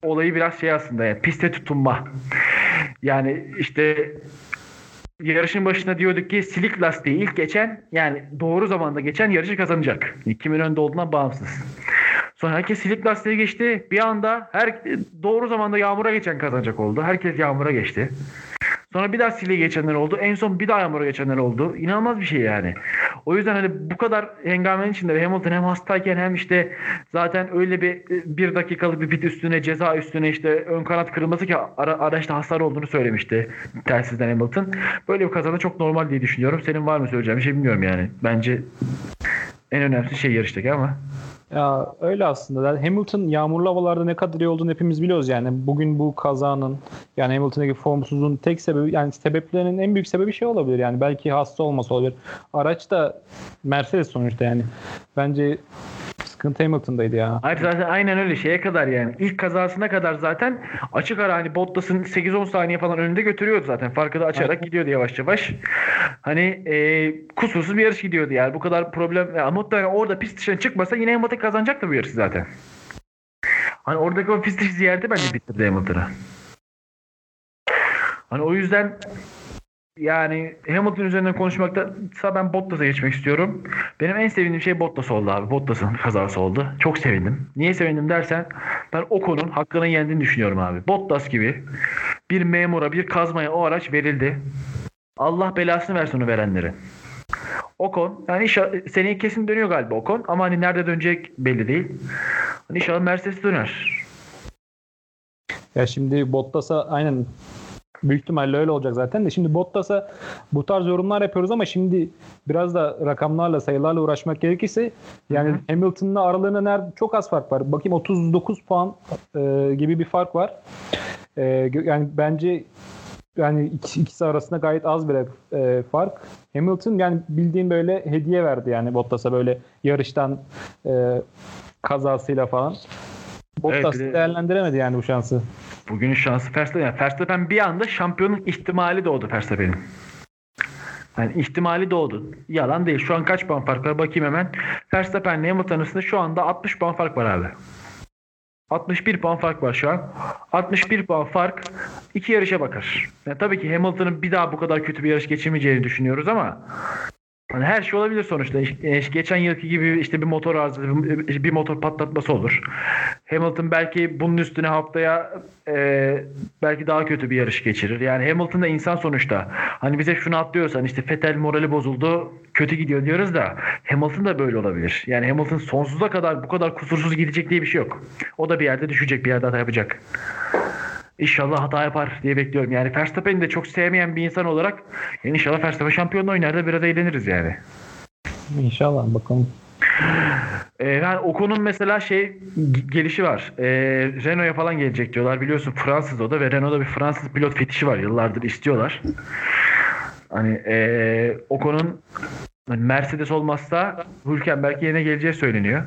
olayı biraz şey aslında yani piste tutunma. Yani işte yarışın başında diyorduk ki silik lastiği ilk geçen yani doğru zamanda geçen yarışı kazanacak. Kimin önde olduğundan bağımsız. Sonra herkes silik lastiği geçti. Bir anda her doğru zamanda yağmura geçen kazanacak oldu. Herkes yağmura geçti. Sonra bir daha sile geçenler oldu. En son bir daha yağmura geçenler oldu. İnanılmaz bir şey yani. O yüzden hani bu kadar hengamenin içinde Hamilton hem hastayken hem işte zaten öyle bir bir dakikalık bir pit üstüne ceza üstüne işte ön kanat kırılması ki ara, araçta hasar olduğunu söylemişti telsizden Hamilton. Böyle bir kazada çok normal diye düşünüyorum. Senin var mı söyleyeceğim bir şey bilmiyorum yani. Bence en önemlisi şey yarıştaki ama. Ya öyle aslında. Hamilton yağmurlu havalarda ne kadar iyi olduğunu hepimiz biliyoruz yani. Bugün bu kazanın yani Hamilton'daki formsuzluğun tek sebebi yani sebeplerinin en büyük sebebi şey olabilir yani. Belki hasta olması olabilir. Araç da Mercedes sonuçta yani. Bence sıkıntı Hamilton'daydı ya. Hayır zaten aynen öyle şeye kadar yani. ilk kazasına kadar zaten açık ara hani Bottas'ın 8-10 saniye falan önünde götürüyordu zaten. Farkı da açarak Aynen. gidiyordu yavaş yavaş. Hani e, kusursuz bir yarış gidiyordu yani. Bu kadar problem. Ya, muhtemelen orada pist dışına çıkmasa yine Hamilton kazanacaktı bu yarışı zaten. Hani oradaki o pist ziyareti bence bitirdi Hamilton'ı. Hani o yüzden yani Hamilton üzerinden konuşmakta ben Bottas'a geçmek istiyorum. Benim en sevindiğim şey Bottas oldu abi. Bottas'ın kazası oldu. Çok sevindim. Niye sevindim dersen ben Ocon'un hakkını yendiğini düşünüyorum abi. Bottas gibi bir memura, bir kazmaya o araç verildi. Allah belasını versin onu verenleri. Ocon yani inşallah seneye kesin dönüyor galiba Ocon ama hani nerede dönecek belli değil. Hani inşallah Mercedes döner. Ya şimdi Bottas'a aynen büyük ihtimalle öyle olacak zaten de şimdi Bottas'a bu tarz yorumlar yapıyoruz ama şimdi biraz da rakamlarla sayılarla uğraşmak gerekirse yani. Hamilton'la aralarında nerede çok az fark var. Bakayım 39 puan e, gibi bir fark var. E, yani bence yani ikisi, arasında gayet az bir e, fark. Hamilton yani bildiğin böyle hediye verdi yani Bottas'a böyle yarıştan e, kazasıyla falan. Bottas de- değerlendiremedi yani bu şansı. Bugünün şansı Verstappen. Yani Verstappen bir anda şampiyonluk ihtimali doğdu Verstappen'in. Yani ihtimali doğdu. Yalan değil. Şu an kaç puan fark var? Bakayım hemen. Verstappen ile Hamilton arasında şu anda 60 puan fark var abi. 61 puan fark var şu an. 61 puan fark iki yarışa bakar. Yani tabii ki Hamilton'ın bir daha bu kadar kötü bir yarış geçirmeyeceğini düşünüyoruz ama Hani her şey olabilir sonuçta. E, Geçen yılki gibi işte bir motor arızası, bir motor patlatması olur. Hamilton belki bunun üstüne haftaya e, belki daha kötü bir yarış geçirir. Yani Hamilton da insan sonuçta. Hani bize şunu atlıyorsan işte Vettel morali bozuldu, kötü gidiyor diyoruz da Hamilton da böyle olabilir. Yani Hamilton sonsuza kadar bu kadar kusursuz gidecek diye bir şey yok. O da bir yerde düşecek, bir yerde hata yapacak. İnşallah hata yapar diye bekliyorum. Yani Verstappen'i de çok sevmeyen bir insan olarak yani inşallah Verstappen şampiyonluğu oynar da biraz eğleniriz yani. İnşallah bakalım. Ee, yani Ocon'un mesela şey gelişi var. Ee, Renault'a falan gelecek diyorlar. Biliyorsun Fransız o da ve Renault'da bir Fransız pilot fetişi var. Yıllardır istiyorlar. Hani ee, Ocon'un Mercedes olmazsa Hülkenberg yerine geleceği söyleniyor.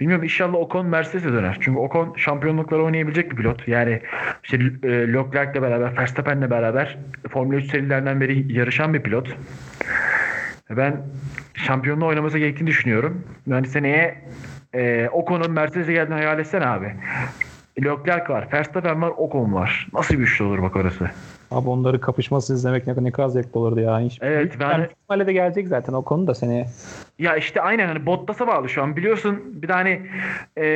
Bilmiyorum inşallah Ocon Mercedes'e döner. Çünkü Ocon şampiyonlukları oynayabilecek bir pilot. Yani işte e, Leclerc'le beraber, Verstappen'le beraber Formula 3 serilerinden beri yarışan bir pilot. Ben şampiyonluğu oynaması gerektiğini düşünüyorum. Yani seneye e, Ocon'un Mercedes'e geldiğini hayal etsene abi. Leclerc var, Verstappen var, Ocon var. Nasıl bir üçlü olur bak orası. Abi onları kapışması izlemek ne, ne kadar zevkli olurdu ya. Hiç, Evet, ben- yani de gelecek zaten o konu da seneye. Ya işte aynen hani Bottas'a bağlı şu an. Biliyorsun bir tane e,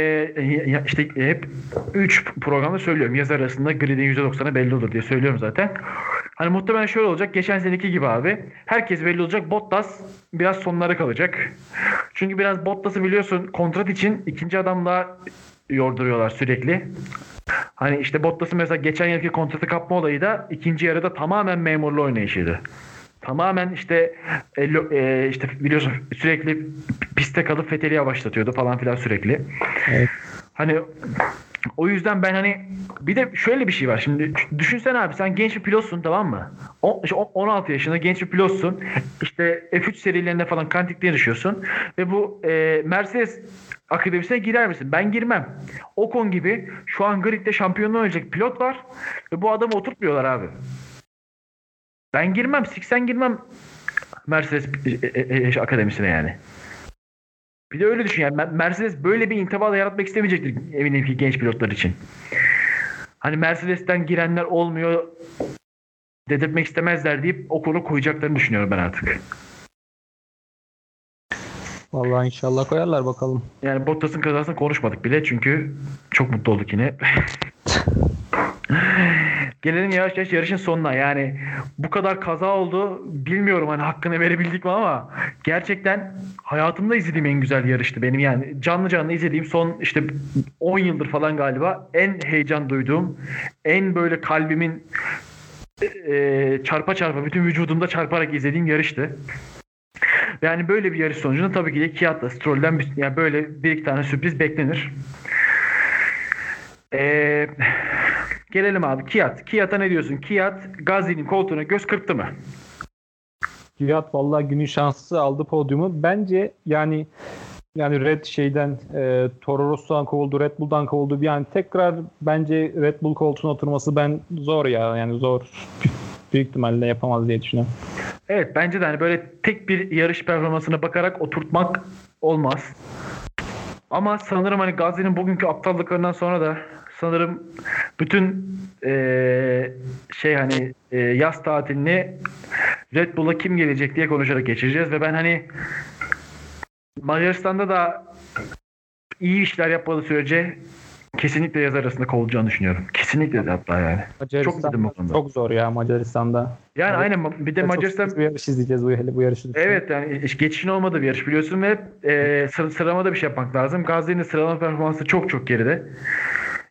ya işte hep 3 programda söylüyorum. Yaz arasında gridin %90'ı belli olur diye söylüyorum zaten. Hani muhtemelen şöyle olacak. Geçen seneki gibi abi. Herkes belli olacak. Bottas biraz sonlara kalacak. Çünkü biraz Bottas'ı biliyorsun kontrat için ikinci adamla yorduruyorlar sürekli. Hani işte Bottas'ın mesela geçen yılki kontratı kapma olayı da ikinci yarıda tamamen memurlu oynayışıydı. Tamamen işte e, e, işte biliyorsun sürekli piste kalıp Fethel'i yavaşlatıyordu falan filan sürekli. Evet. Hani o yüzden ben hani bir de şöyle bir şey var. Şimdi düşünsene abi sen genç bir pilotsun tamam mı? O, işte o- 16 yaşında genç bir pilotsun. İşte F3 serilerinde falan kantikte yarışıyorsun. Ve bu e, Mercedes akademisine girer misin? Ben girmem. Ocon gibi şu an gridde şampiyonluğu oynayacak pilot var. Ve bu adamı oturtmuyorlar abi. Ben girmem. Siksen girmem Mercedes e, e, e, akademisine yani. Bir de öyle düşün yani Mer- Mercedes böyle bir intiba yaratmak istemeyecektir eminim ki genç pilotlar için. Hani Mercedes'ten girenler olmuyor dedirtmek istemezler deyip o konu koyacaklarını düşünüyorum ben artık. Vallahi inşallah koyarlar bakalım. Yani Bottas'ın kazasını konuşmadık bile çünkü çok mutlu olduk yine. Gelelim yavaş yavaş yarışın sonuna. Yani bu kadar kaza oldu. Bilmiyorum hani hakkını verebildik mi ama gerçekten hayatımda izlediğim en güzel yarıştı benim yani. Canlı canlı izlediğim son işte 10 yıldır falan galiba en heyecan duyduğum, en böyle kalbimin e, çarpa çarpa bütün vücudumda çarparak izlediğim yarıştı. Yani böyle bir yarış sonucunda tabii ki de Kiat'la Stroll'den yani böyle bir iki tane sürpriz beklenir. Ee, gelelim abi Kiat. Kiat'a ne diyorsun? Kiat Gazi'nin koltuğuna göz kırptı mı? Kiat vallahi günün şanslısı aldı podyumu. Bence yani yani Red şeyden e, Toro Rosso'dan kovuldu, Red Bull'dan kovuldu. Yani tekrar bence Red Bull koltuğuna oturması ben zor ya. Yani zor. Büyük ihtimalle yapamaz diye düşünüyorum. Evet bence de hani böyle tek bir yarış performansına bakarak oturtmak olmaz. Ama sanırım hani Gazi'nin bugünkü aptallıklarından sonra da sanırım bütün eee, şey hani eee, yaz tatilini Red Bull'a kim gelecek diye konuşarak geçireceğiz ve ben hani Macaristan'da da iyi işler yapmadığı sürece kesinlikle yaz arasında kovulacağını düşünüyorum. Kesinlikle de hatta yani. Macaristan dedim bu konuda. çok zor ya Macaristan'da. Yani Evet. aynen bir de Çok Macaristan sürpriz bir yarış izleyeceğiz bu, hele bu yarışı. düşünün. Evet yani iş- geçişin olmadığı bir yarış biliyorsun ve e, sır- sıralamada bir şey yapmak lazım. Gazi'nin sıralama performansı çok çok geride.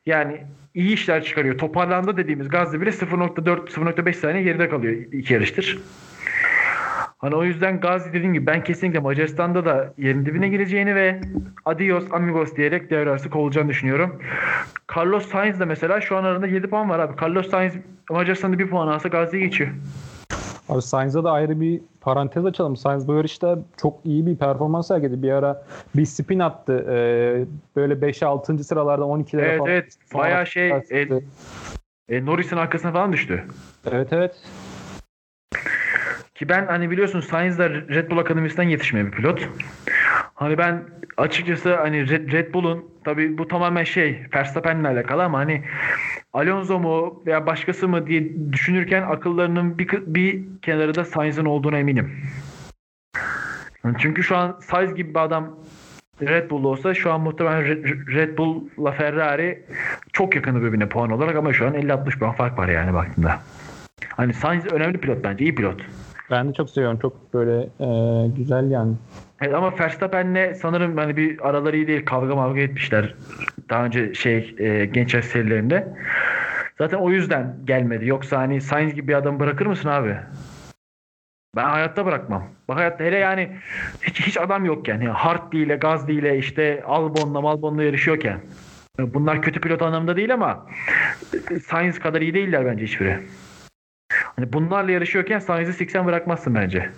Yani iyi işler çıkarıyor. Toparlandı dediğimiz Gazi bile 0.4 0.5 saniye geride kalıyor iki yarıştır. Hani o yüzden Gazi dediğim gibi ben kesinlikle Macaristan'da da yerin dibine gireceğini ve adios amigos diyerek devre arası kovulacağını düşünüyorum. Carlos Sainz de mesela şu an arasında 7 puan var abi. Carlos Sainz Macaristan'da 1 puan alsa Gazi'ye geçiyor. Abi Sainz'a da ayrı bir parantez açalım. Sainz bu yarışta çok iyi bir performans sergiledi. Bir ara bir spin attı. Ee, böyle 5-6. sıralarda 12'lere Evet, falan. evet. Bayağı şey, Çıktı. E, Norris'in arkasına falan düştü. Evet evet. Ki ben hani biliyorsun Sainz de Red Bull Akademisi'nden yetişmeyen bir pilot. Hani ben açıkçası hani Red, Red Bull'un tabii bu tamamen şey Verstappen'le alakalı ama hani Alonso mu veya başkası mı diye düşünürken akıllarının bir, bir kenarı da Sainz'in olduğuna eminim. Çünkü şu an Sainz gibi bir adam Red Bull olsa şu an muhtemelen Red Bull'la Ferrari çok yakını birbirine puan olarak ama şu an 50-60 puan fark var yani baktığında. Hani Sainz önemli pilot bence, iyi pilot. Ben de çok seviyorum. Çok böyle e, güzel yani. Evet, ama Verstappen'le sanırım hani bir araları iyi değil kavga mavga etmişler daha önce şey e, genç yaş serilerinde. Zaten o yüzden gelmedi. Yoksa hani Sainz gibi bir adam bırakır mısın abi? Ben hayatta bırakmam. Bak hayatta hele yani hiç, hiç adam yokken yani Hartley ile Gazli ile işte Albon'la Malbon'la yarışıyorken bunlar kötü pilot anlamında değil ama Sainz kadar iyi değiller bence hiçbiri. Hani bunlarla yarışıyorken Sainz'i 80 bırakmazsın bence.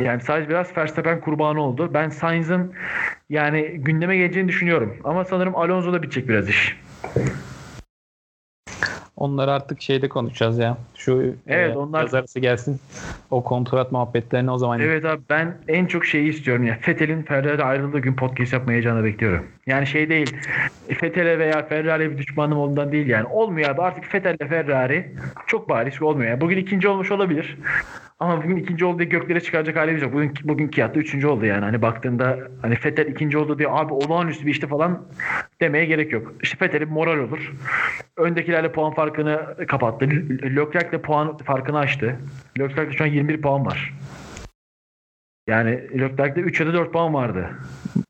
Yani sadece biraz Verstappen kurbanı oldu. Ben Sainz'ın yani gündeme geleceğini düşünüyorum. Ama sanırım Alonso'da bitecek biraz iş. Onları artık şeyde konuşacağız ya. Şu Evet, e, onlar- yaz arası gelsin. O kontrat muhabbetlerini o zaman Evet abi ben en çok şeyi istiyorum ya. Fethel'in Ferrari ayrıldığı gün podcast yapma heyecanla bekliyorum. Yani şey değil. Fethel'e veya Ferrari'ye bir düşmanım ondan değil yani. Olmuyor abi artık Fethel'le Ferrari çok bariz olmuyor. Yani bugün ikinci olmuş olabilir. Ama bugün ikinci oldu diye göklere çıkaracak halimiz yok. Bugün, bugün Kiat'ta üçüncü oldu yani. Hani baktığında hani Fettel ikinci oldu diye abi olağanüstü bir işte falan demeye gerek yok. İşte Fettel'in moral olur. Öndekilerle puan farkını kapattı. Leclerc'le puan farkını açtı. Leclerc'te şu an 21 puan var. Yani Leclerc'te 3 ya da 4 puan vardı.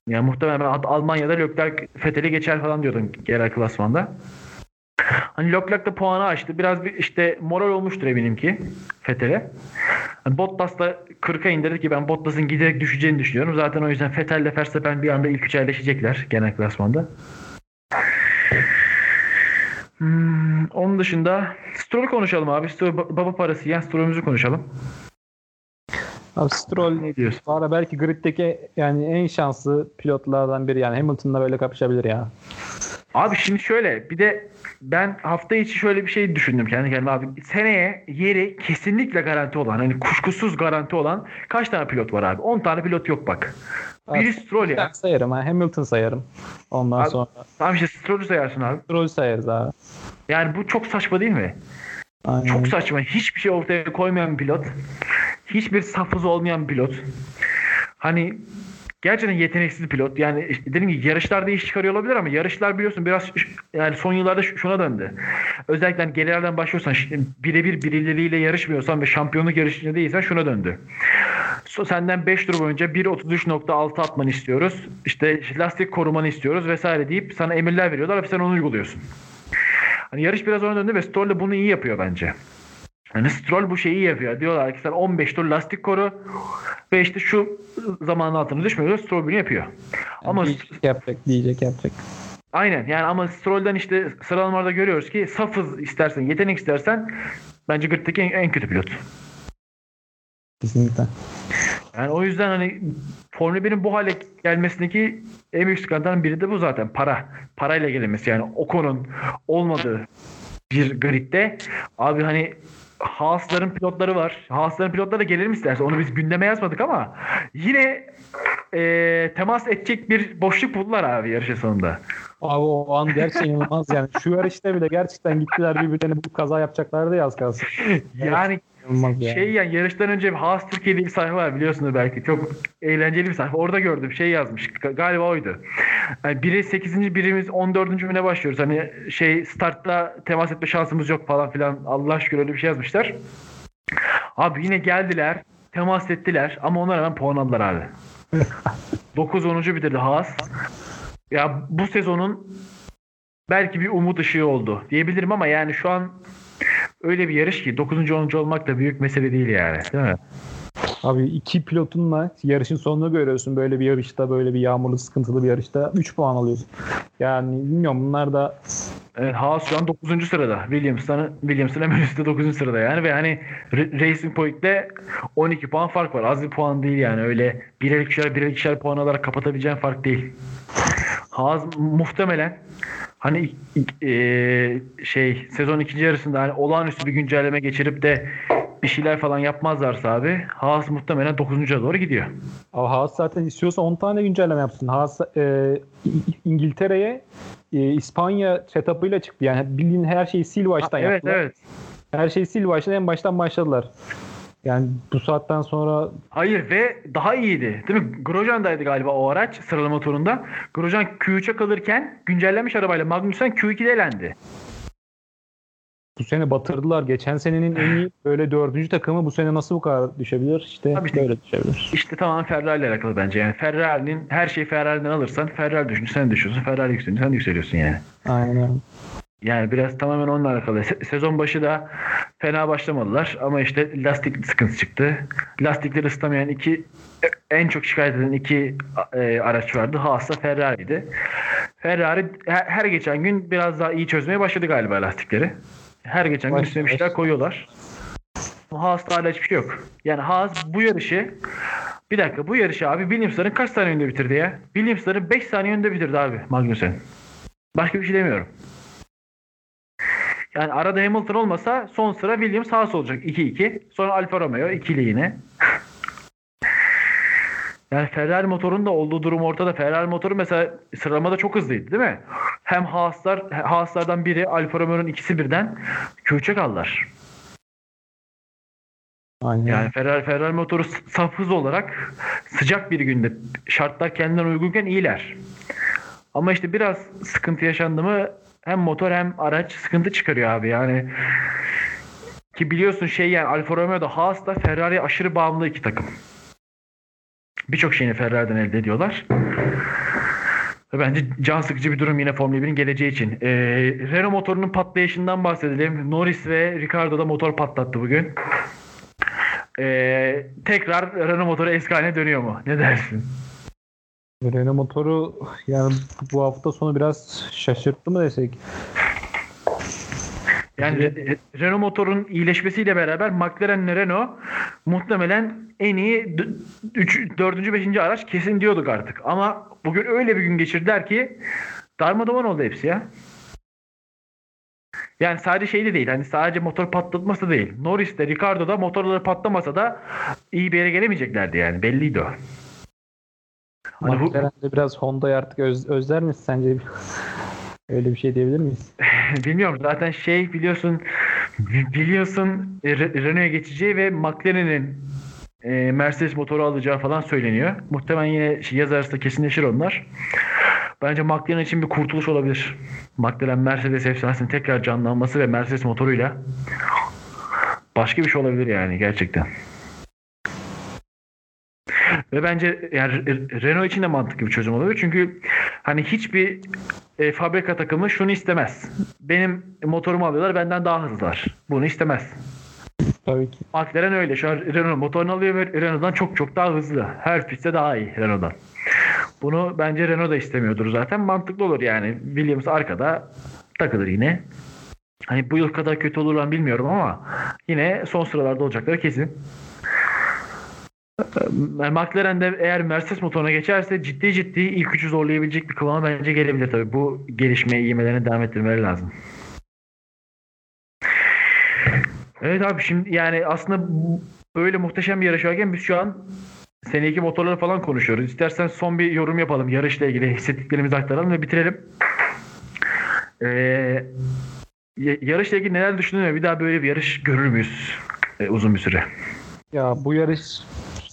Yani muhtemelen Almanya'da Leclerc Fettel'i geçer falan diyordum genel klasmanda. Hani Leclerc de puanı açtı. Biraz bir işte moral olmuştur eminim ki Fettel'e. Hani Bottas da 40'a indirdi ki ben Bottas'ın giderek düşeceğini düşünüyorum. Zaten o yüzden Vettel ile Verstappen bir anda ilk üçe yerleşecekler genel klasmanda. Hmm, onun dışında Stroll'ü konuşalım abi. Stroll, ba- baba parası yiyen Stroll'ümüzü konuşalım. Abi Stroll Ne diyorsun? ara belki griddeki yani en şanslı pilotlardan biri yani Hamilton'la böyle kapışabilir ya. Abi şimdi şöyle bir de ben hafta içi şöyle bir şey düşündüm kendi kendime abi. Seneye yeri kesinlikle garanti olan hani kuşkusuz garanti olan kaç tane pilot var abi? 10 tane pilot yok bak. Biri Stroll ya. Sayarım ha. Hamilton sayarım. Ondan Abi- sonra Tamam işte Stroll'ü sayarsın abi. Stroll sayarız abi. Yani bu çok saçma değil mi? Aynen. Çok saçma. Hiçbir şey ortaya koymayan pilot. Hiçbir safhası olmayan pilot. Hani gerçekten yeteneksiz pilot. Yani işte dediğim gibi yarışlarda iş çıkarıyor olabilir ama yarışlar biliyorsun biraz yani son yıllarda şuna döndü. Özellikle hani gerilerden başlıyorsan birebir birileriyle yarışmıyorsan ve şampiyonluk yarışında değilsen şuna döndü. So, senden 5 tur boyunca 1.33.6 atmanı istiyoruz. İşte lastik korumanı istiyoruz vesaire deyip sana emirler veriyorlar ve sen onu uyguluyorsun. Hani yarış biraz ona döndü ve Stroll de bunu iyi yapıyor bence. Yani Stroll bu şeyi yapıyor. Diyorlar ki sen 15 tur lastik koru ve işte şu zamanın altına düşmüyor. Stroll bunu yapıyor. Yani ama diyecek yapacak, diyecek yapacak. aynen yani ama Stroll'den işte sıralamalarda görüyoruz ki saf hız istersen, yetenek istersen bence grid'deki en, en kötü pilot. Kesinlikle. Yani o yüzden hani Formula 1'in bu hale gelmesindeki en büyük sıkıntıların biri de bu zaten. Para. Parayla gelinmesi yani Ocon'un olmadığı bir gridde abi hani Haas'ların pilotları var. Haas'ların pilotları da gelir mi isterse? Onu biz gündeme yazmadık ama yine e, temas edecek bir boşluk buldular abi yarışın sonunda. Abi o an gerçekten inanılmaz yani. Şu yarışta bile gerçekten gittiler birbirlerine bu kaza yapacaklardı ya az kalsın. Yani İnanılmaz. Şey yani yarıştan önce Haas Türkiye diye bir sayfa var biliyorsunuz belki. Çok eğlenceli bir sayfa. Orada gördüm. Şey yazmış. Ga- Galiba oydu. Yani biri 8. birimiz 14. güne başlıyoruz. Hani şey startta temas etme şansımız yok falan filan. Allah şükür öyle bir şey yazmışlar. Abi yine geldiler. Temas ettiler. Ama ona rağmen puan aldılar abi. 9-10. bitirdi Haas. Ya bu sezonun belki bir umut ışığı oldu diyebilirim ama yani şu an öyle bir yarış ki 9. 10. olmak da büyük mesele değil yani. Değil mi? Abi iki pilotunla yarışın sonunu görüyorsun böyle bir yarışta böyle bir yağmurlu sıkıntılı bir yarışta 3 puan alıyorsun. Yani bilmiyorum bunlar da Evet, Haas şu an 9. sırada. Williams'tan Williams'ın hemen üstte 9. sırada yani ve hani Racing Point'te 12 puan fark var. Az bir puan değil yani. Öyle birer ikişer birer ikişer puan alarak kapatabileceğin fark değil. Haas muhtemelen hani e, şey sezon ikinci yarısında hani olağanüstü bir güncelleme geçirip de bir şeyler falan yapmazlarsa abi Haas muhtemelen 9'a doğru gidiyor. Ama Haas zaten istiyorsa 10 tane güncelleme yapsın. Haas e, İngiltere'ye e, İspanya setup'ıyla çıktı. Yani bildiğin her şeyi sil baştan evet yaptılar. evet. Her şeyi sil baştan en baştan başladılar. Yani bu saatten sonra Hayır ve daha iyiydi. Değil mi? Grosjean'daydı galiba o araç sıralama turunda. Grosjean Q3'e kalırken güncellenmiş arabayla Magnussen Q2'de elendi. bu sene batırdılar. Geçen senenin en iyi böyle dördüncü takımı bu sene nasıl bu kadar düşebilir? İşte Tabii işte. böyle düşebilir. İşte tamamen Ferrari ile alakalı bence. Yani Ferrari'nin her şeyi Ferrari'den alırsan Ferrari düşünce sen düşüyorsun. Ferrari yükselince sen yükseliyorsun yani. Aynen. Yani biraz tamamen onunla alakalı. Se- sezon başı da fena başlamadılar ama işte lastik sıkıntısı çıktı. Lastikleri ısıtamayan iki en çok şikayet eden iki e, araç vardı. Haas'la Ferrari'ydi. Ferrari her, her geçen gün biraz daha iyi çözmeye başladı galiba lastikleri. Her geçen gün üstüne bir şeyler koyuyorlar. Haas'ta hala hiçbir şey yok. Yani Haas bu yarışı bir dakika bu yarışı abi Williams'ların kaç saniye önde bitirdi ya? Williams'ların 5 saniye önde bitirdi abi Magnussen. Başka bir şey demiyorum. Yani arada Hamilton olmasa son sıra Williams Haas olacak 2-2. Sonra Alfa Romeo ikili yine. yani Ferrari motorun da olduğu durum ortada. Ferrari motoru mesela sıralamada çok hızlıydı değil mi? Hem Haas'lar, Haas'lardan biri Alfa Romeo'nun ikisi birden Q3'e kaldılar. Aynen. Yani Ferrari, Ferrari motoru saf hız olarak sıcak bir günde şartlar kendilerine uygunken iyiler. Ama işte biraz sıkıntı yaşandı mı hem motor hem araç sıkıntı çıkarıyor abi yani. Ki biliyorsun şey yani Alfa Romeo da Haas da Ferrari'ye aşırı bağımlı iki takım. Birçok şeyini Ferrari'den elde ediyorlar. Bence can sıkıcı bir durum yine Formula 1'in geleceği için. Ee, Renault motorunun patlayışından bahsedelim. Norris ve Ricardo da motor patlattı bugün. Ee, tekrar Renault motoru eski haline dönüyor mu? Ne dersin? Renault motoru yani bu hafta sonu biraz şaşırttı mı desek? Yani Re- Renault motorun iyileşmesiyle beraber McLaren Renault muhtemelen en iyi 3. 4. 5. araç kesin diyorduk artık. Ama bugün öyle bir gün geçirdiler ki darmadağın oldu hepsi ya. Yani sadece şey de değil. Hani sadece motor patlatması değil. Norris de Ricardo da motorları patlamasa da iyi bir yere gelemeyeceklerdi yani. Belliydi o. Hani bu- McLaren'de biraz Honda'yı artık öz, özler misin sence? Öyle bir şey diyebilir miyiz? Bilmiyorum zaten şey biliyorsun biliyorsun e, Re- Renault'a geçeceği ve McLaren'in e, Mercedes motoru alacağı falan söyleniyor. Muhtemelen yine şey, yaz arasında kesinleşir onlar. Bence McLaren için bir kurtuluş olabilir. McLaren Mercedes efsanesinin tekrar canlanması ve Mercedes motoruyla başka bir şey olabilir yani gerçekten. Ve bence yani Re- Renault için de mantıklı bir çözüm olabilir. Çünkü hani hiçbir e, fabrika takımı şunu istemez. Benim motorumu alıyorlar benden daha hızlılar. Bunu istemez. Tabii ki. McLaren öyle. Şu an Renault motorunu alıyor ve Renault'dan çok çok daha hızlı. Her pistte daha iyi Renault'dan. Bunu bence Renault da istemiyordur zaten. Mantıklı olur yani. Williams arkada takılır yine. Hani bu yıl kadar kötü olurlar bilmiyorum ama yine son sıralarda olacakları kesin. Ee, McLaren de eğer Mercedes motoruna geçerse ciddi ciddi ilk üçü zorlayabilecek bir kıvama bence gelebilir tabii. Bu gelişmeyi ivmelerini devam ettirmeleri lazım. Evet abi şimdi yani aslında böyle muhteşem bir yarış varken biz şu an seneki motorları falan konuşuyoruz. İstersen son bir yorum yapalım yarışla ilgili hissettiklerimizi aktaralım ve bitirelim. Ee, yarışla ilgili neler düşündün ve bir daha böyle bir yarış görür müyüz ee, uzun bir süre? Ya bu yarış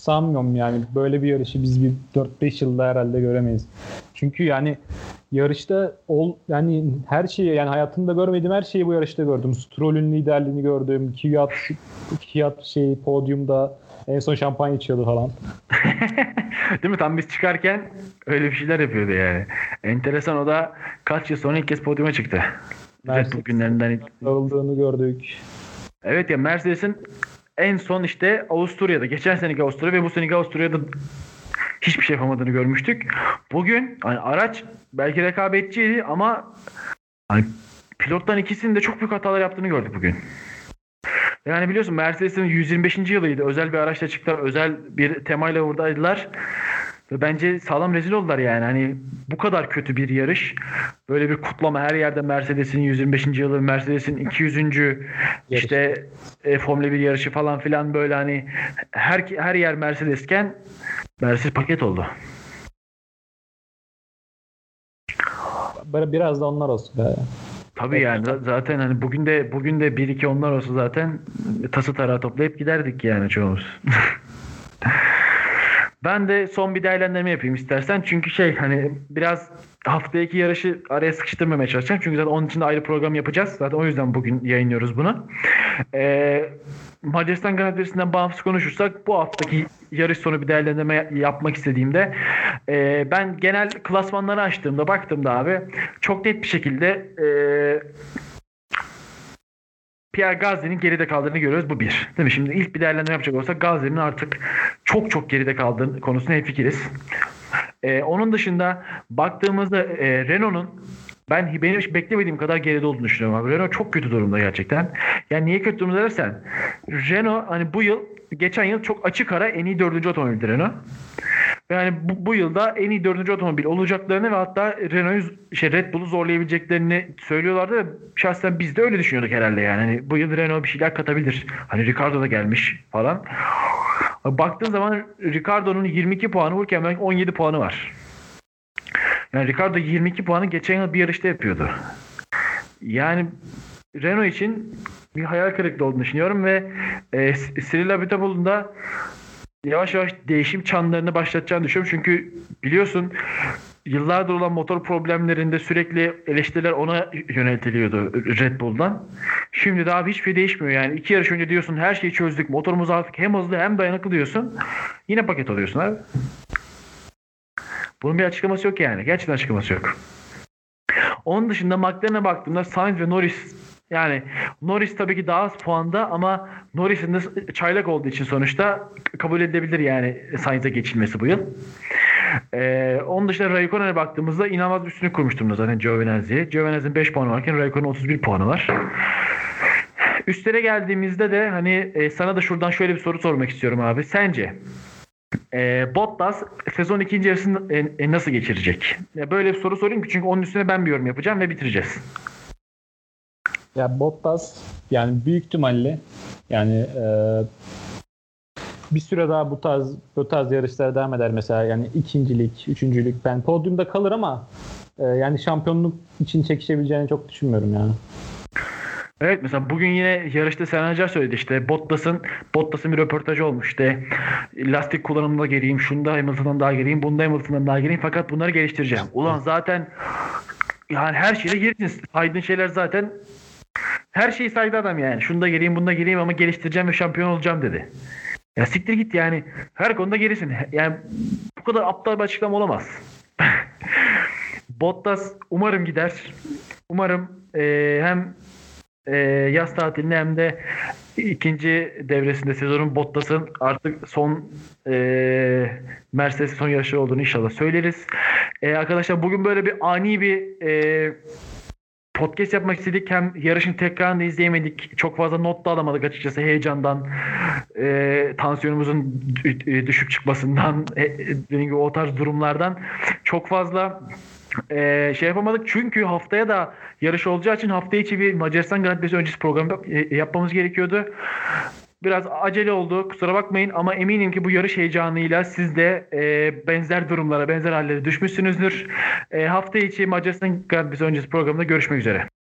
sanmıyorum yani böyle bir yarışı biz bir 4-5 yılda herhalde göremeyiz. Çünkü yani yarışta ol yani her şeyi yani hayatımda görmediğim her şeyi bu yarışta gördüm. Stroll'ün liderliğini gördüm. Kvyat Kvyat şey podyumda en son şampanya içiyordu falan. Değil mi? Tam biz çıkarken öyle bir şeyler yapıyordu yani. Enteresan o da kaç yıl sonra ilk kez podyuma çıktı. Bull günlerinden. Dağıldığını gördük. Evet ya Mercedes'in en son işte Avusturya'da, geçen seneki Avusturya ve bu seneki Avusturya'da hiçbir şey yapamadığını görmüştük. Bugün hani araç belki rekabetçiydi ama hani pilottan ikisinin de çok büyük hatalar yaptığını gördük bugün. Yani biliyorsun Mercedes'in 125. yılıydı. Özel bir araçla çıktılar. Özel bir temayla buradaydılar. Ve bence sağlam rezil oldular yani. Hani bu kadar kötü bir yarış. Böyle bir kutlama her yerde Mercedes'in 125. yılı, Mercedes'in 200. Yarış. işte e, Formula 1 yarışı falan filan böyle hani her her yer Mercedes'ken Mercedes paket oldu. Böyle biraz da onlar olsun be. Tabii yani zaten hani bugün de bugün de bir iki onlar olsa zaten tası tarağı toplayıp giderdik yani çoğumuz. ben de son bir değerlendirme yapayım istersen. Çünkü şey hani biraz haftaya yarışı araya sıkıştırmamaya çalışacağım. Çünkü zaten onun için de ayrı program yapacağız. Zaten o yüzden bugün yayınlıyoruz bunu. Ee, Macaristan Grand bağımsız konuşursak bu haftaki yarış sonu bir değerlendirme yapmak istediğimde e, ben genel klasmanları açtığımda baktığımda abi çok net bir şekilde e, Pierre Gasly'nin geride kaldığını görüyoruz. Bu bir. Değil mi? Şimdi ilk bir değerlendirme yapacak olsak Gasly'nin artık çok çok geride kaldığını konusunda hemfikiriz. Ee, onun dışında baktığımızda e, Renault'un ben benim hiç beklemediğim kadar geride olduğunu düşünüyorum. Renault çok kötü durumda gerçekten. Yani niye kötü durumda dersen Renault hani bu yıl geçen yıl çok açık ara en iyi dördüncü otomobildi Renault. Yani bu, bu yılda en iyi dördüncü otomobil olacaklarını ve hatta Renault'u şey Red Bull'u zorlayabileceklerini söylüyorlardı şahsen biz de öyle düşünüyorduk herhalde yani. Hani bu yıl Renault bir şeyler katabilir. Hani Ricardo da gelmiş falan. Baktığın zaman Ricardo'nun 22 puanı Hülkenberg 17 puanı var. Yani Ricardo 22 puanı geçen yıl bir yarışta yapıyordu. Yani Renault için bir hayal kırıklığı olduğunu düşünüyorum ve e, Cyril Abiteboul'un da yavaş yavaş değişim çanlarını başlatacağını düşünüyorum. Çünkü biliyorsun yıllardır olan motor problemlerinde sürekli eleştiriler ona yöneltiliyordu Red Bull'dan. Şimdi daha hiçbir şey değişmiyor yani. iki yarış önce diyorsun her şeyi çözdük. Motorumuz artık hem hızlı hem dayanıklı diyorsun. Yine paket alıyorsun abi. Bunun bir açıklaması yok yani. Gerçekten açıklaması yok. Onun dışında McLaren'e baktığımda Sainz ve Norris yani Norris tabii ki daha az puanda ama Norris'in de çaylak olduğu için sonuçta kabul edilebilir yani Sainz'e geçilmesi bu yıl. Ee, onun dışında Raikkonen'e baktığımızda inanılmaz bir üstünlük kurmuş durumda zaten Giovinazzi'ye. Giovinazzi'nin 5 puanı varken Raikkonen'in 31 puanı var. Üstlere geldiğimizde de hani e, sana da şuradan şöyle bir soru sormak istiyorum abi. Sence e, Bottas sezon ikinci yarısını e, e, nasıl geçirecek? Ya böyle bir soru sorayım ki çünkü onun üstüne ben bir yorum yapacağım ve bitireceğiz. Ya Bottas yani büyük ihtimalle yani e, bir süre daha bu tarz bu tarz yarışlara devam eder mesela yani ikincilik, üçüncülük ben podyumda kalır ama e, yani şampiyonluk için çekişebileceğini çok düşünmüyorum yani. Evet mesela bugün yine yarışta Sen Acar söyledi işte Bottas'ın Bottas'ın bir röportajı olmuş işte lastik kullanımında geriyim, şunda Hamilton'dan daha geriyim, bunda Hamilton'dan daha geriyim fakat bunları geliştireceğim. Ulan zaten yani her şeyle gerisiniz. Saydığın şeyler zaten her şeyi saydı adam yani. Şunda geleyim bunda geleyim ama geliştireceğim ve şampiyon olacağım dedi. Ya siktir git yani. Her konuda gerisin. Yani bu kadar aptal bir açıklama olamaz. Bottas umarım gider. Umarım e, hem e, yaz tatilinde hem de ikinci devresinde sezonun Bottas'ın artık son e, Mercedes son yarışı olduğunu inşallah söyleriz. E, arkadaşlar bugün böyle bir ani bir e, podcast yapmak istedik. Hem yarışın tekrarını izleyemedik. Çok fazla not da alamadık açıkçası heyecandan. E, tansiyonumuzun düşük çıkmasından e, dediğim gibi o tarz durumlardan çok fazla e, şey yapamadık. Çünkü haftaya da yarış olacağı için hafta içi bir Macaristan Grand Prix'si öncesi programı e, yapmamız gerekiyordu. Biraz acele oldu kusura bakmayın ama eminim ki bu yarış heyecanıyla siz de e, benzer durumlara, benzer hallere düşmüşsünüzdür. E, hafta içi Macaristan Grand Prix'si öncesi programında görüşmek üzere.